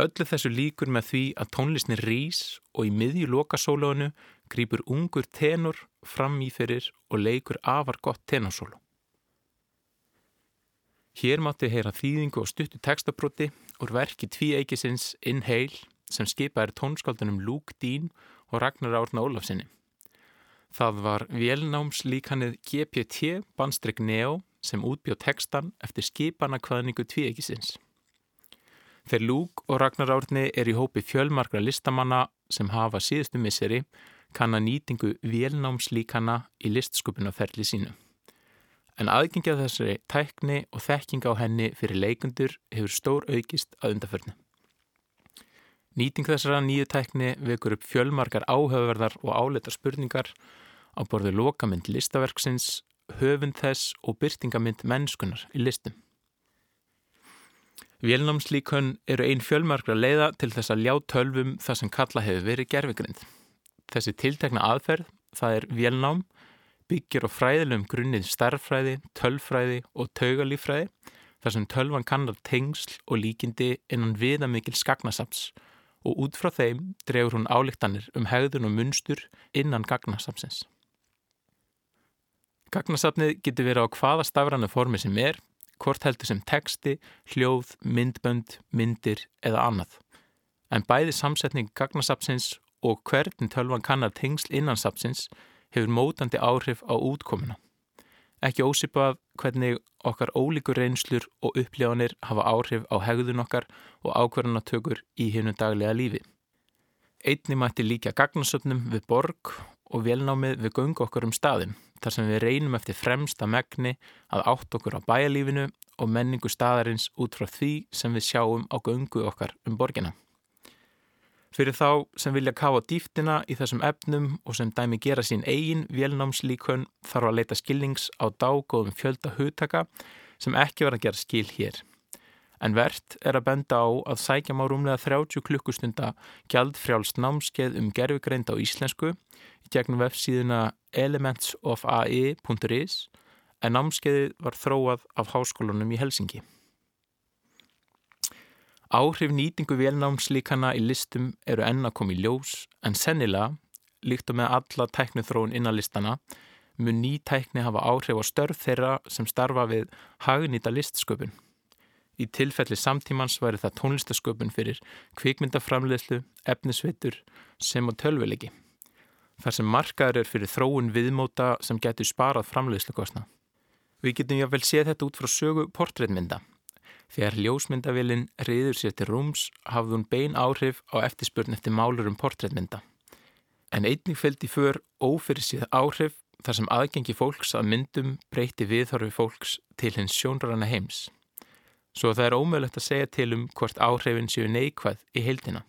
Öllu þessu líkur með því að tónlistin rís og í miðju lokasólóinu grýpur ungur tenor fram í fyrir og leikur afar gott tenorsóló. Hér mátti heyra þýðingu og stuttu textabróti úr verki tvíeikisins Inhale sem skipaði tónskaldunum Luke Dean og Ragnar Árna Ólafsinni. Það var velnámslíkanið GPT Bandstrik Neo sem útbjóð textan eftir skipana kvaðningu tvíeikisins. Þeir Luke og Ragnar Árni er í hópi fjölmarkra listamanna sem hafa síðustu misseri kann að nýtingu velnámslíkana í listskupunaferli sínu. En aðgengja þessari tækni og þekking á henni fyrir leikundur hefur stór aukist að undarförnu. Nýting þessara nýju tækni vekur upp fjölmarkar áhauverðar og áleita spurningar á borðu lokamind listaverksins, höfund þess og byrtingamind mennskunar í listum. Vélnámslíkön eru einn fjölmarkra leiða til þess að ljá tölvum það sem kalla hefur verið gerfigrind. Þessi tiltekna aðferð, það er vélnám, byggir á fræðilegum grunnið starffræði, tölfræði og taugalífræði þar sem tölvan kannar tengsl og líkindi innan viðamikil skagnasaps og út frá þeim drefur hún álíktanir um hegðun og munstur innan gagnasapsins. Gagnasapnið getur verið á hvaða stafranu formi sem er, hvort heldur sem texti, hljóð, myndbönd, myndir eða annað. En bæði samsetning gagnasapsins og hvernig tölvan kannar tengsl innan sapsins hefur mótandi áhrif á útkomuna. Ekki ósipað hvernig okkar ólíkur reynslur og upplifanir hafa áhrif á hegðun okkar og ákverðanatökur í hennu daglega lífi. Einni mætti líka gagnasöfnum við borg og velnámið við göngu okkur um staðin þar sem við reynum eftir fremsta megni að átt okkur á bæalífinu og menningu staðarins út frá því sem við sjáum á göngu okkar um borgina. Fyrir þá sem vilja kafa dýftina í þessum efnum og sem dæmi gera sín eigin vélnámslíkun þarf að leita skilnings á dágóðum fjölda hugtaka sem ekki verða að gera skil hér. En verðt er að benda á að sækja má rúmlega 30 klukkustunda gjaldfrjálst námskeið um gerfugreind á íslensku í gegnum vefsíðuna elementsofae.is en námskeiðið var þróað af háskólanum í Helsingi. Áhrif nýtingu velnámslíkana í listum eru enn að koma í ljós en sennilega, líkt og með alla tæknithróun innan listana, mun ný tækni hafa áhrif á störf þeirra sem starfa við hagnýta listsköpun. Í tilfelli samtímans væri það tónlistasköpun fyrir kvikmyndaframleðslu, efnisveitur sem á tölvilegi. Þar sem markaður er fyrir þróun viðmóta sem getur sparað framleiðslukostna. Við getum jáfnvel séð þetta út frá sögu portrétmynda. Þegar ljósmyndavélinn reyður sér til rúms hafði hún bein áhrif á eftirspurn eftir málur um portréttmynda. En einnig fylgdi för ófyrir síð áhrif þar sem aðgengi fólks að myndum breyti viðhorfi fólks til hins sjónrana heims. Svo það er ómögulegt að segja til um hvort áhrifin séu neikvæð í heildina.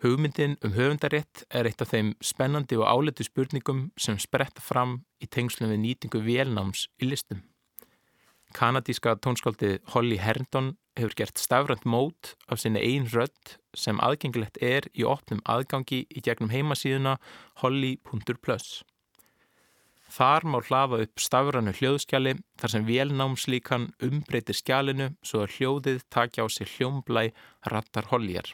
Hugmyndin um höfundarétt er eitt af þeim spennandi og áletu spurningum sem spretta fram í tengslum við nýtingu vélnáms í listum. Kanadíska tónskáldið Holly Herndon hefur gert stafrænt mót af sinni einn rödd sem aðgengilegt er í opnum aðgangi í gegnum heimasíðuna holly.plus. Þar má hlafa upp stafrænu hljóðskjali þar sem velnámslíkan umbreytir skjalinu svo að hljóðið takja á sig hljómblæ rattar Hollyar.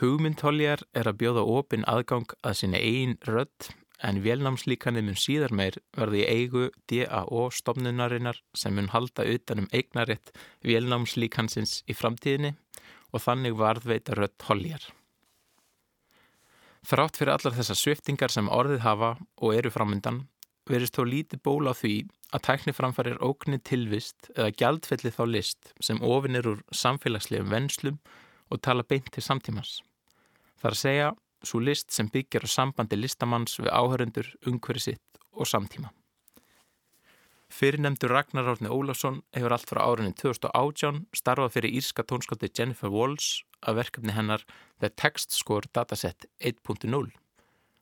Hugmynd Hollyar er að bjóða opin aðgang að sinni einn rödd en vélnámslíkanið mun síðar meir verði í eigu DAO stofnunarinnar sem mun halda utanum eignaritt vélnámslíkansins í framtíðinni og þannig varðveita rött holjar. Þrátt fyrir allar þessar sviftingar sem orðið hafa og eru framöndan verist þó lítið ból á því að tækniframfærir óknir tilvist eða gjaldfelli þá list sem ofinir úr samfélagslegum venslum og tala beint til samtímas. Það er að segja svo list sem byggjar á sambandi listamanns við áhörundur, umhverfi sitt og samtíma. Fyrirnemdur Ragnar Árni Ólafsson hefur allt frá árunni 2018 starfað fyrir írska tónskáldi Jennifer Walls að verkefni hennar The Text Score Dataset 1.0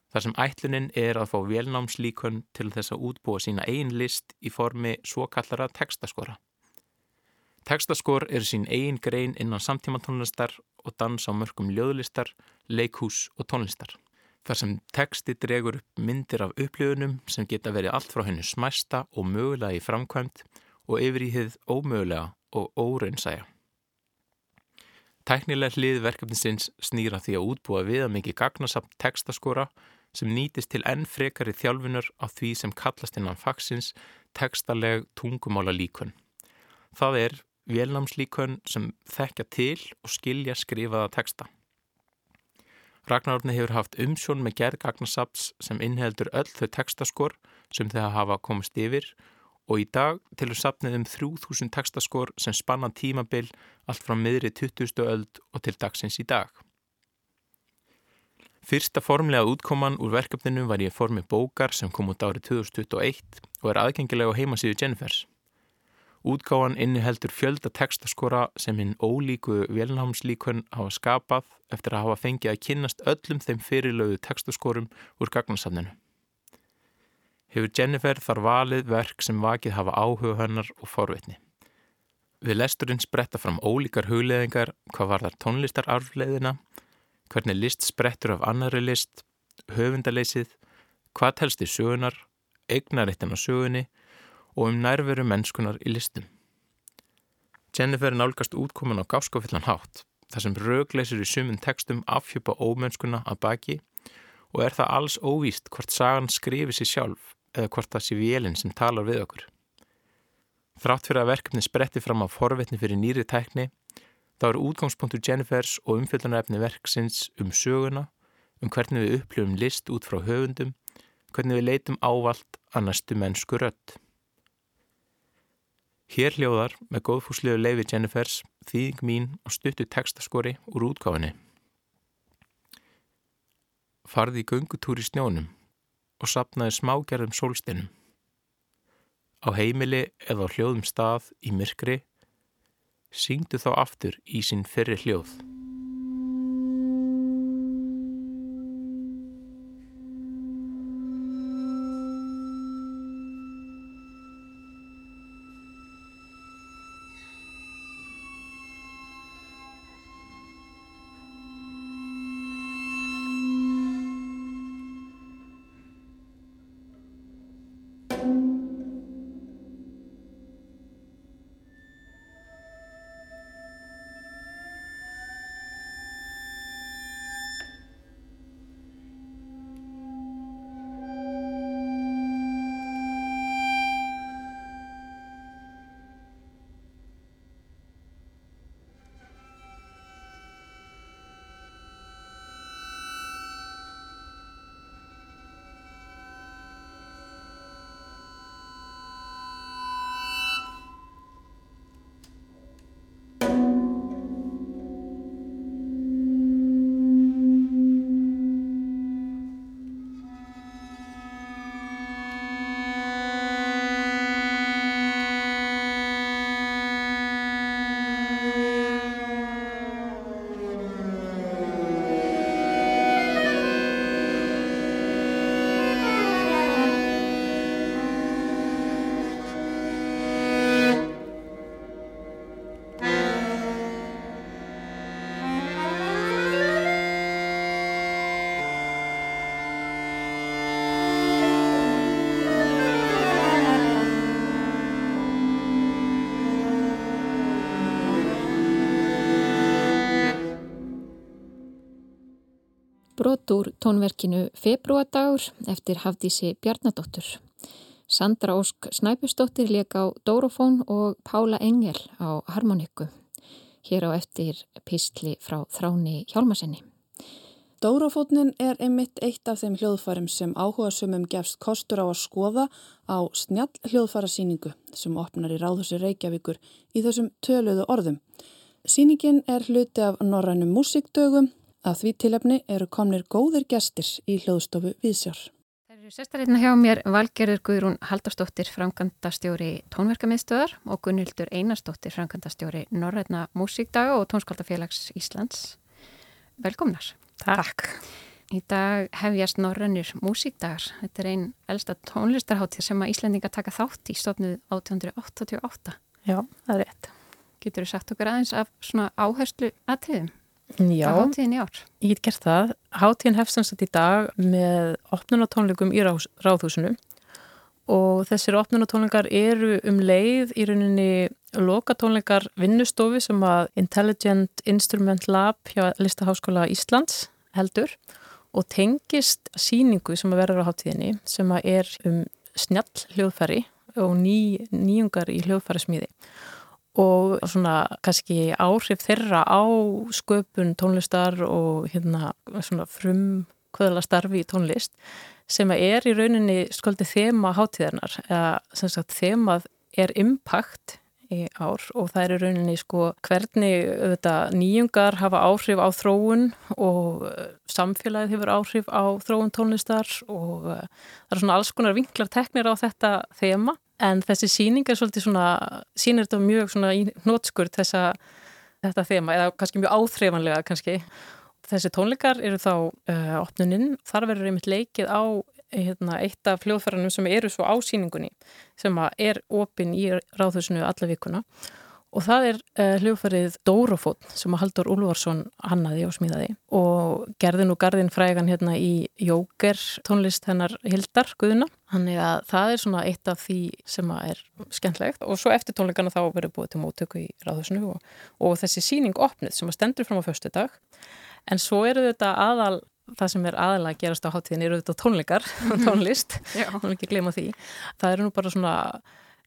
þar sem ætlunin er að fá velnámslíkun til þess að útbúa sína einn list í formi svo kallara textaskora. Tekstaskor eru sín eigin grein innan samtíma tónlistar og dans á mörgum ljóðlistar, leikhús og tónlistar. Þar sem teksti dregur upp myndir af upplifunum sem geta verið allt frá hennu smæsta og mögulega í framkvæmt og yfir í hið ómögulega og óraunsæja. Tæknileg hlið verkefnisins snýra því að útbúa viða mikið gagnasamt tekstaskora sem nýtist til enn frekari þjálfunar á því sem kallast innan fagsins tekstaleg tungumála líkun. Það er vélnámslíkun sem þekkja til og skilja skrifaða texta. Ragnarórni hefur haft umsjón með gerð gagnasaps sem innheldur öll þau textaskor sem þeir hafa komist yfir og í dag tilur sapnið um 3000 textaskor sem spanna tímabil allt frá miðri 20. öld og til dagsins í dag. Fyrsta formlega útkoman úr verkefninu var í formi bókar sem kom út árið 2021 og er aðgengilega á heimasíðu Jennifers. Útgáðan inniheldur fjölda textaskora sem hinn ólíku velnámslíkun hafa skapað eftir að hafa fengið að kynnast öllum þeim fyrirlögu textaskorum úr gagnasafninu. Hefur Jennifer þar valið verk sem vakið hafa áhuga hennar og forvitni. Við lesturinn spretta fram ólíkar hugleðingar hvað var þar tónlistararfleðina hvernig list sprettur af annari list, höfundaleysið, hvað telst í sögunar, eignarittin á sögunni og um nærveru mennskunar í listum. Jennifer nálgast útkomin á gáskofillan hátt, þar sem rögleysir í sumun textum afhjupa ómennskuna að baki og er það alls óvíst hvort sagan skrifi sér sjálf eða hvort það sé vélinn sem talar við okkur. Þrátt fyrir að verkefni spretti fram á forvetni fyrir nýri tækni þá er útgangspunktur Jennifers og umfjöldunarefni verksins um söguna, um hvernig við upplöfum list út frá höfundum, hvernig við leitum ávalt að næstu mennsku rött. Hér hljóðar með góðfúslegu leiði Jennifers þýðing mín og stuttu textaskori úr útgáfinni. Farði í göngutúri snjónum og sapnaði smágerðum sólsteinum. Á heimili eða á hljóðum stað í myrkri syngdu þá aftur í sinn fyrri hljóð. Brot úr tónverkinu Februadagur eftir Hafdísi Bjarnadóttur. Sandra Ósk Snæpustóttir leik á Dórofón og Pála Engel á harmonikku. Hér á eftir písli frá þráni Hjálmasenni. Dórofótnin er einmitt eitt af þeim hljóðfærum sem áhuga sumum gefst kostur á að skoða á snjall hljóðfærasíningu sem opnar í Ráðhúsi Reykjavíkur í þessum töluðu orðum. Sýningin er hluti af Norrænum músikdögum Að því tilefni eru komnir góðir gestir í hljóðstofu Vísjár. Það eru sestarinn hjá mér Valgerður Guðrún Haldarsdóttir, framkvæmdastjóri tónverkamiðstöðar og Gunnildur Einarsdóttir, framkvæmdastjóri Norræna Músíkdaga og Tónskaldafélags Íslands. Velkomnar. Takk. Í dag hefjast Norrænir Músíkdagar. Þetta er einn elsta tónlistarháttíð sem að Íslandinga taka þátt í stofnuð 1888. Já, það er rétt. Getur þú sagt okkur aðeins af svona áherslu aðtriðum? Já, hátíðin í ár. Ég get gert það. Hátíðin hefst í dag með opnunatónleikum í ráð, ráðhúsinu og þessir opnunatónleikar eru um leið í rauninni lokatónleikar vinnustofi sem að Intelligent Instrument Lab hjá Listaháskóla Íslands heldur og tengist síningu sem að verður á hátíðinni sem að er um snjall hljóðfæri og ný, nýjungar í hljóðfæri smíði og svona kannski áhrif þeirra á sköpun tónlistar og hérna svona frum kvöðla starfi í tónlist sem er í rauninni skoldi þema hátíðarnar eða sem sagt þemað er impact í ár og það er rauninni sko hvernig þetta, nýjungar hafa áhrif á þróun og uh, samfélagið hefur áhrif á þróun tónlistar og uh, það er svona alls konar vinklar teknir á þetta þema en þessi síning er svolítið svona, sínir þetta mjög svona í nótskur þessa þetta þema eða kannski mjög áþreifanlega kannski. Þessi tónleikar eru þá uh, opnuninn, þar verður einmitt leikið á hérna, eitt af fljóðferðanum sem eru svo á síningunni sem er opinn í ráðhusinu alla vikuna. Og það er uh, hljóðferðið Dórofót sem að Haldur Úlvarsson hannaði og smíðaði. Og gerði nú gardin frægan hérna í Jóker tónlist hennar Hildar Guðuna hann er að það er svona eitt af því sem að er skemmtlegt og svo eftir tónleikana þá verður búið til móttöku í ráðhúsinu og, og þessi síning opnið sem að stendur fram á förstu dag en svo eru þetta aðal það sem er aðalega að gerast á háttíðin eru þetta tónleikar og tónlist, þá er ekki að glema því. Það eru nú bara svona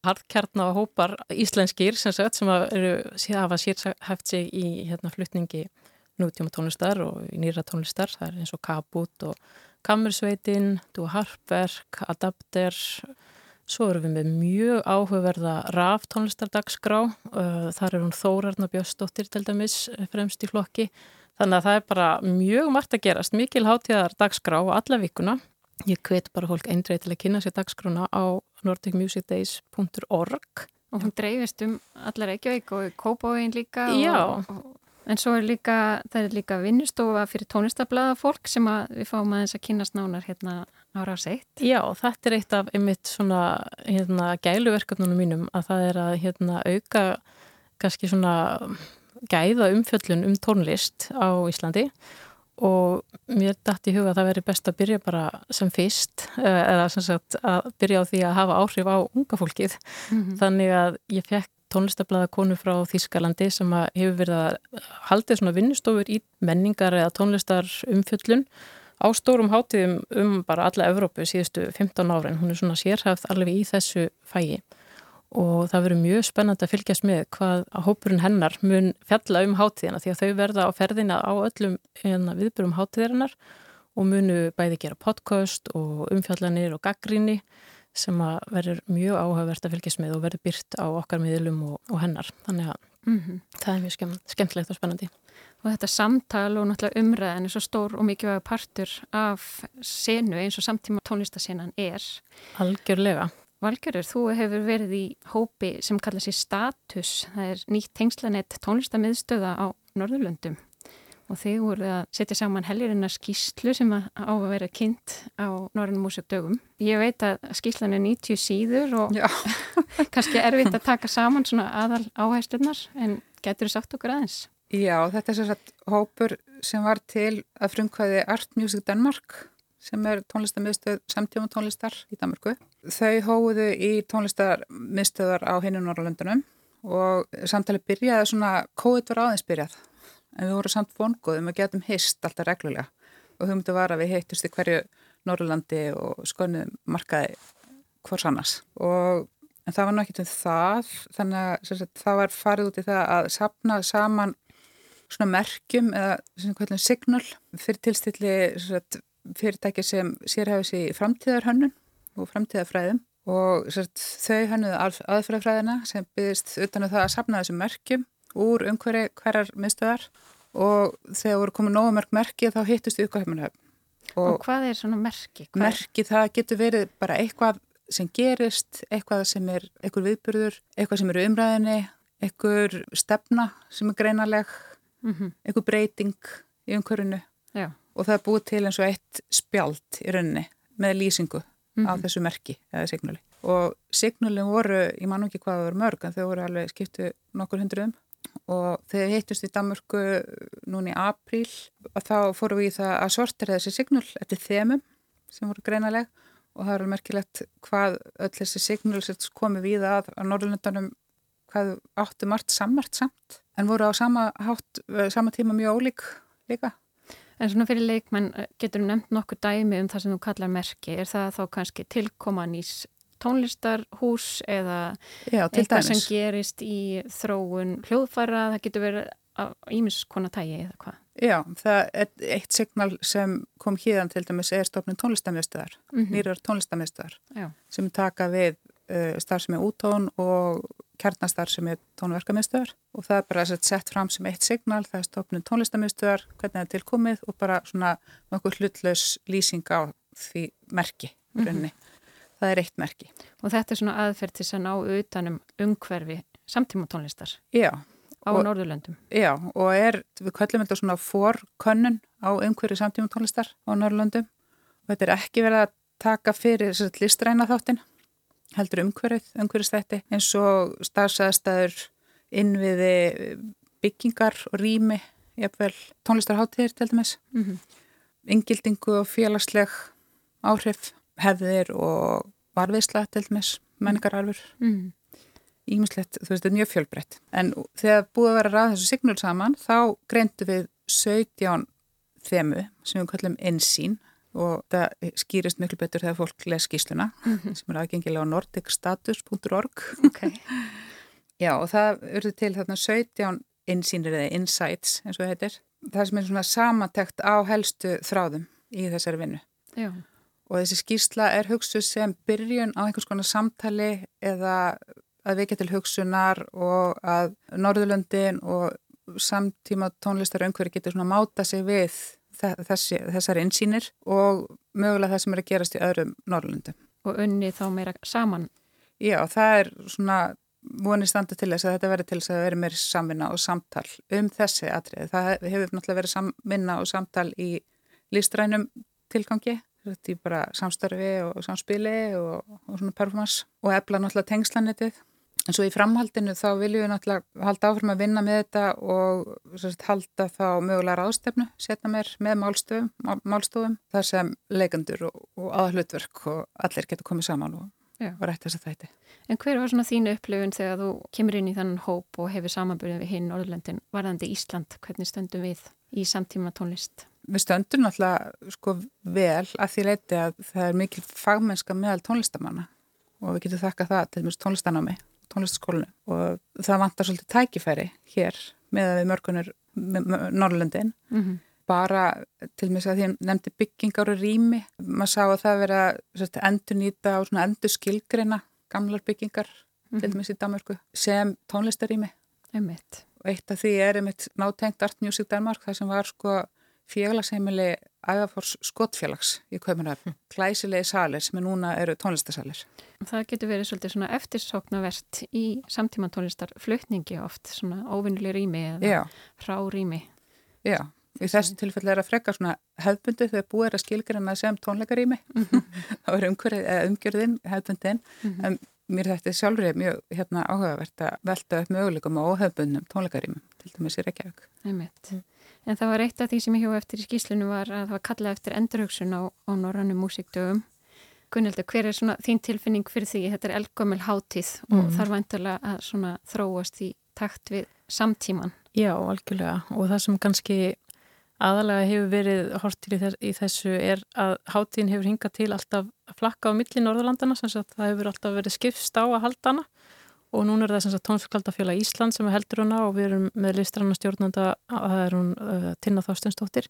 hardkjarnar hópar íslenskir sem, sagt, sem eru, hafa sérhæft sig í hérna, flutningi nútíma tónlistar og nýra tónlistar. Það er eins og Kabut og Kammersveitin Dú Harpverk, Adapter. Svo erum við með mjög áhugaverða raf tónlistardagsgrá þar er hún Þórarna Björnsdóttir til dæmis fremst í flokki þannig að það er bara mjög margt að gerast. Mikil hátíðar dagsgrá á alla vikuna. Ég hvet bara fólk eindreið til að kynna sér dagskrona á nordicmusicdays.org Og hún dreifist um allar Reykjavík og Kópavegin líka Já. og, og, En svo er líka, það er líka vinnustofa fyrir tónlistablaða fólk sem við fáum aðeins að kynast nánar hérna ára á seitt. Já, þetta er eitt af einmitt svona hérna, gæluverkefnunum mínum að það er að hérna, auka kannski svona gæða umfjöllun um tónlist á Íslandi og mér dætt í huga að það veri best að byrja bara sem fyrst eh, eða sem sagt að byrja á því að hafa áhrif á unga fólkið. Mm -hmm. þannig að ég fekk tónlistablaða konu frá Þískalandi sem hefur verið að haldið svona vinnustofur í menningar eða tónlistar umfjöllun á stórum hátíðum um bara alla Evrópu síðustu 15 árin, hún er svona sérhæft alveg í þessu fægi og það verður mjög spennand að fylgjast með hvað hópurinn hennar mun fjalla um hátíðina því að þau verða á ferðina á öllum hérna, viðbörum hátíðarinnar og munu bæði gera podcast og umfjallanir og gaggrinni sem að verður mjög áhugavert að fylgjast með og verður byrt á okkar miðlum og, og hennar. Þannig að mm -hmm. það er mjög skemmt, skemmtlegt og spennandi. Og þetta samtal og náttúrulega umræðan er svo stór og mikilvæg partur af senu eins og samtíma tónlistasenan er. Algjörlega. Valgjörður, þú hefur verið í hópi sem kalla sér Status, það er nýtt tengslanett tónlistamiðstöða á Norðurlöndum og þið voruð að setja saman helgirinnar skýslu sem á að vera kynnt á Norrannum músjöfdögum. Ég veit að skýslan er 90 síður og kannski erfitt að taka saman svona aðal áhæsturnar en getur þið sagt okkur aðeins? Já, þetta er sérstaklega hópur sem var til að frumkvæði Art Music Denmark sem er tónlistamiðstöð samtíma tónlistar í Danmarku. Þau hóðu í tónlistamiðstöðar á hinn og Norrlöndunum og samtalið byrjaði svona, COVID var aðeins byrjað en við vorum samt vongoðum og getum hist alltaf reglulega og hugmyndu var að við heittust í hverju Norrlandi og skönum markaði hvors annars og en það var náttúrulega ekki um það þannig að það var farið út í það að sapna saman svona merkjum eða svona signal fyrir tilstilli sagt, fyrirtæki sem sérhæfis í framtíðarhönnun og framtíðarfræðum og sért, þau hönnuðu aðfræðfræðina sem byggðist utan að um það að sapna þessum merkjum úr umhverju hverjar miðstöðar og þegar voru komið nógu mörg merki þá hittust við uppkvæmuna og, og hvað er svona merki? Hvað merki það getur verið bara eitthvað sem gerist, eitthvað sem er eitthvað viðburður, eitthvað sem er umræðinni eitthvað stefna sem er greinaleg mm -hmm. eitthvað breyting í umhverjunu Já og það er búið til eins og eitt spjald í rauninni með lýsingu mm -hmm. á mhm. þessu merki eða signali. Og signalin voru, ég man ekki hvað það voru mörg en þau voru alveg skiptu nokkur hundruðum. Og þegar við heittust í Danmörku núni í apríl. Og þá fórum við í það að sortera þessi signal eftir þemum sem voru greinaleg og það er merkilegt hvað öll þessi signal komið við að á Norrlundanum hvað áttu margt sammart samt. En voru á sama, hátt, sama tíma mjög ólík líka En svona fyrir leikmenn eh, getur nefnt nokkur dæmi um það sem þú kallar merki. Er það þá kannski tilkoman í tónlistarhús eða Já, eitthvað sem gerist í þróun hljóðfæra? Það getur verið ímiskona tægi eða hvað? Já, það er eitt signal sem kom híðan til dæmis er stofnun tónlistamjöstöðar, mm -hmm. nýrar tónlistamjöstöðar sem taka við uh, starfsemi útón og kjarnastar sem er tónverkamiðstöðar og það er bara sett fram sem eitt signal, það er stofnun tónlistamiðstöðar, hvernig það er tilkomið og bara svona nokkuð hlutlaus lýsing á því merki, mm -hmm. það er eitt merki. Og þetta er svona aðferð til að ná utanum umhverfi samtíma tónlistar? Já. Á og, Norðurlöndum? Já, og er, við kallum þetta svona forkönnun á umhverfi samtíma tónlistar á Norðurlöndum og þetta er ekki verið að taka fyrir listræna þáttin heldur umhverfið, umhverfistætti eins og starfsæðastæður innviði byggingar og rými jafnvel tónlistarháttir til dæmis. Mm -hmm. yngildingu og félagsleg áhrif hefðir og varfiðsla til dæmis menningararfur. Mm. ímislegt, þú veist, þetta er mjög fjölbreytt. En þegar búið að vera ræð þessu signul saman þá greintu við 17 þemu sem við kallum einsýn og það skýrist miklu betur þegar fólk les skýsluna mm -hmm. sem er aðgengilega á nordicstatus.org okay. Já og það urði til þarna 17 insýnir eða insights eins og það heitir það sem er svona samantekt á helstu þráðum í þessari vinnu Já. og þessi skýrsla er hugsuð sem byrjun á einhvers konar samtali eða að vekja til hugsunar og að Norðurlöndin og samtíma tónlistar öngveri getur svona máta sig við þessi, þessari insýnir og mögulega það sem er að gerast í öðrum Norrlundum. Og unni þá meira saman? Já, það er svona vonið standa til þess að þetta verður til þess að vera meira samvinna og samtal um þessi atrið. Það hefur náttúrulega verið samvinna og samtal í listrænum tilgangi, þetta er bara samstarfi og samspili og, og svona performance og efla náttúrulega tengslanetið En svo í framhaldinu þá viljum við náttúrulega halda áfram að vinna með þetta og sagt, halda þá mögulega ráðstefnu, setna mér með málstofum, málstofum þar sem leikandur og, og aðhlutverk og allir getur komið saman og, og rætt þess að þætti. En hver var svona þínu upplifun þegar þú kemur inn í þannan hóp og hefur samanbyrðið við hinn Norðurlöndin varðandi Ísland? Hvernig stöndum við í samtíma tónlist? Við stöndum náttúrulega sko vel að því leiti að það er mikil fagmennska meðal tónlistamanna og við getum þakka það til mjög tónlistanámi tónlistaskólinu og það vantar svolítið tækifæri hér með að við mörgunir Norrlöndin mm -hmm. bara til og með þess að því nefndi byggingar og rými maður sá að það vera endur nýta og endur skilgreina gamlar byggingar mm -hmm. til og með þessi Danmarku sem tónlistarými og eitt af því er einmitt nátengt Art Music Danmark það sem var sko félagsheimili ægafors skotfélags í Kaupanöf, hm. klæsilegi salir sem er núna eru tónlistasalir Það getur verið svolítið svona eftirsóknavert í samtíma tónlistar flutningi oft, svona óvinnileg rými eða hrá rými. Já, í þessu tilfelli er að frekka svona hefbundi þegar búið er að skilgjörna sem tónleikarými, mm -hmm. þá er umgjörðin hefbundin, mm -hmm. en mér þetta sjálfur mjög hérna, áhugavert að velta upp möguleikum á óhefbundnum tónleikarýmum, til dæmis í Reykjavík. Æmitt. En það var eitt af því sem ég hjóði eftir í skýslunum var að það var kallað eftir endurhugsun á, á norrannum músikdögum Gunnildur, hver er svona þín tilfinning fyrir því þetta er elgömmel hátíð og mm. þarf vantilega að svona þróast í takt við samtíman? Já, algjörlega og það sem kannski aðalega hefur verið í, þess, í þessu er að hátíðin hefur hingað til alltaf að flakka á milli Norðurlandana sem sagt það hefur alltaf verið skipst á að halda hana og núna er það sem sagt tónfjöldafjöla Ísland sem heldur hana og við erum með listranna stjórnanda að það er hún uh, Tinna Þorstensdóttir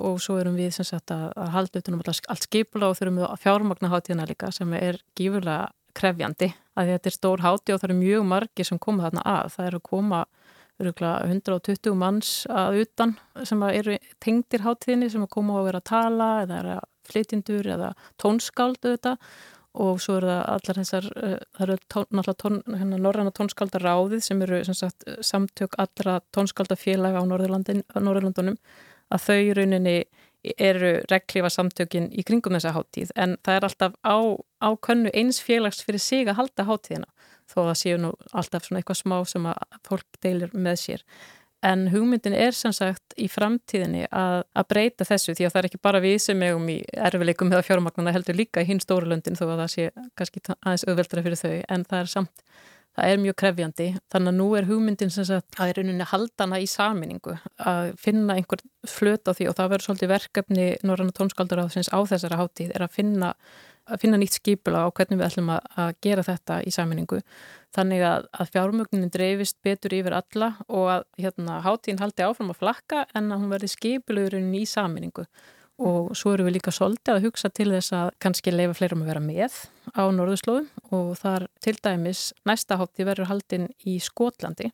og svo erum við sem sagt að, að halda utanum allt skipula og þurfum við að fjármagna hátíðina líka sem er gífurlega krefjandi að þetta er stór hátíð og það eru mjög margi sem koma þarna að. Það eru að koma 120 manns að utan sem eru tengdir hátíðinni sem að koma og vera að tala eða að flytjendur eða tónskaldu þetta og svo eru það allar þessar, uh, það eru tón, náttúrulega tón, hérna, norræna tónskaldaráðið sem eru sem sagt, samtök allra tónskaldafélaga á Norðurlandunum að þau í rauninni eru reglífa samtökin í kringum þessa háttíð en það er alltaf á, á könnu eins félags fyrir sig að halda háttíðina þó að það séu nú alltaf svona eitthvað smá sem að fólk deilir með sér en hugmyndin er sem sagt í framtíðinni að, að breyta þessu því að það er ekki bara við sem eigum í erfileikum eða fjármagnana heldur líka í hinn stóru löndin þó að það sé kannski aðeins auðveldra fyrir þau. En það er samt það er mjög krefjandi. Þannig að nú er hugmyndin sem sagt að er rauninni haldana í saminningu að finna einhver flöt á því og það verður svolítið verkefni Norranna þessins á þessara hátíð er að finna, að finna nýtt skipula á hvernig við ætlum að, að gera þetta í saminningu þannig að, að fjármögnunin dreifist betur yfir alla og að hérna, hátíðin haldi áfram að flakka en að hún verði skipulurinn í saminningu og svo eru við líka svolítið að hugsa til þess að kannski leifa fleirum að vera með á norðurslóðum og þar til dæmis næsta hátti verður haldinn í Skotlandi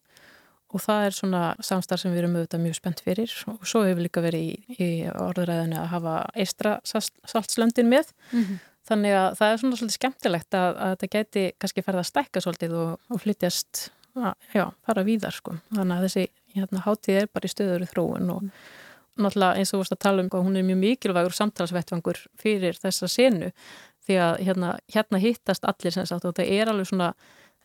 og það er svona samstarf sem við erum auðvitað mjög spennt fyrir og svo hefur líka verið í, í orðuræðinu að hafa eistra saltslöndin með mm -hmm. Þannig að það er svona svolítið skemmtilegt að, að þetta geti kannski ferða að stækka svolítið og, og flytjast já, fara víðar sko þannig að þessi hérna, hátíð er bara í stöður í þróun og mm. náttúrulega eins og þú vorust að tala um hún er mjög mikilvægur samtalsvettvangur fyrir þessa senu því að hérna, hérna hittast allir sem sagt og þetta er alveg svona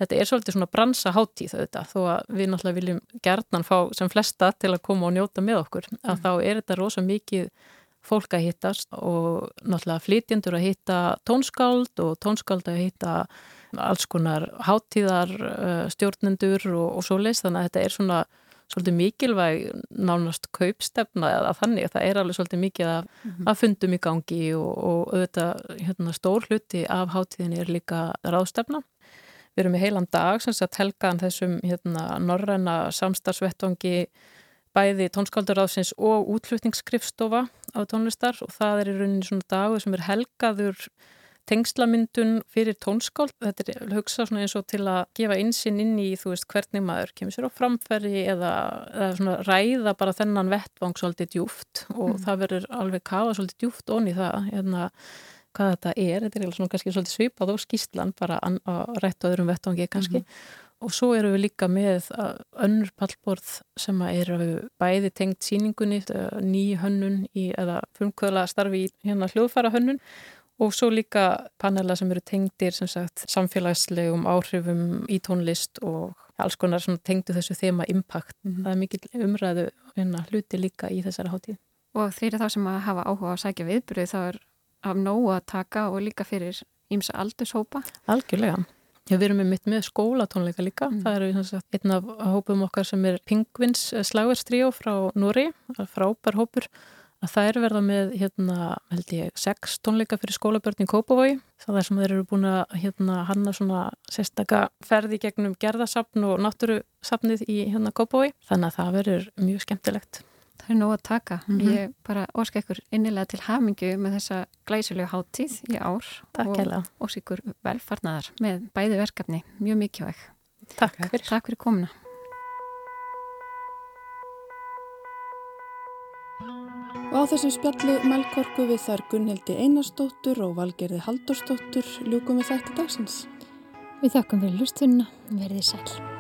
þetta er svolítið svona bransa hátíð auðvitað þó að við náttúrulega viljum gerðnan fá sem flesta til að koma og njóta með okkur að mm. þá er þetta rosa mikið fólk að hittast og náttúrulega flytjendur að hitta tónskáld og tónskáld að hitta alls konar hátíðar uh, stjórnendur og, og svo leist þannig að þetta er svona svolítið mikilvæg nánast kaupstefna eða þannig. Að það er alveg svolítið mikið að, mm -hmm. að fundum í gangi og, og auðvitað hérna, stór hluti af hátíðin er líka ráðstefna. Við erum í heilan dag sem sagt helgaðan þessum hérna, norræna samstarfsvettongi bæði tónskálduráðsins og útflutningsskrifstofa á tónlistar og það er í rauninni svona dagur sem er helgaður tengslamyndun fyrir tónskáld. Þetta er hugsa svona eins og til að gefa einsinn inn í þú veist hvernig maður kemur sér á framferði eða, eða svona ræða bara þennan vettvang svolítið djúft og mm. það verður alveg kafa svolítið djúft onni það. Hérna, hvað þetta er, þetta er svona kannski svolítið svipað og skýslan bara að rætta öðrum vettvangi kannski mm -hmm. Og svo eru við líka með önnur pallborð sem eru bæði tengt síningunni, ný hönnun í, eða frumkvöðla starfi í hérna hljóðfæra hönnun og svo líka panela sem eru tengtir sem sagt samfélagslegum áhrifum í tónlist og alls konar tengdu þessu þema impact. Mm -hmm. Það er mikil umræðu hérna, hluti líka í þessari hátíð. Og þeir eru þá sem að hafa áhuga að sækja viðbyrju þá er af nógu að taka og líka fyrir ímsa aldurshópa. Algjörlega. Við erum með mitt með skólatónleika líka. Mm. Það eru einn af hópum okkar sem er Pingvins slagverstríó frá Núri, frábær hópur. Að það er verða með, hérna, held ég, sex tónleika fyrir skólabörn í Kópavogi. Það er sem þeir eru búin að hérna, hanna svona sérstaka ferði gegnum gerðasapn og náttúrusapnið í hérna Kópavogi. Þannig að það verður mjög skemmtilegt það er nóg að taka. Mm -hmm. Ég bara óska ykkur innilega til hamingu með þessa glæsulegu háttíð í ár Takk og óska ykkur velfarnar með bæði verkefni, mjög mikilvæg. Takk fyrir. Takk fyrir komuna. Og á þessum spjallu melkorku við þar Gunnhildi Einarstóttur og Valgerði Haldurstóttur ljúkum við þetta dagsins. Við þakkum fyrir lustunna, verðið sæl.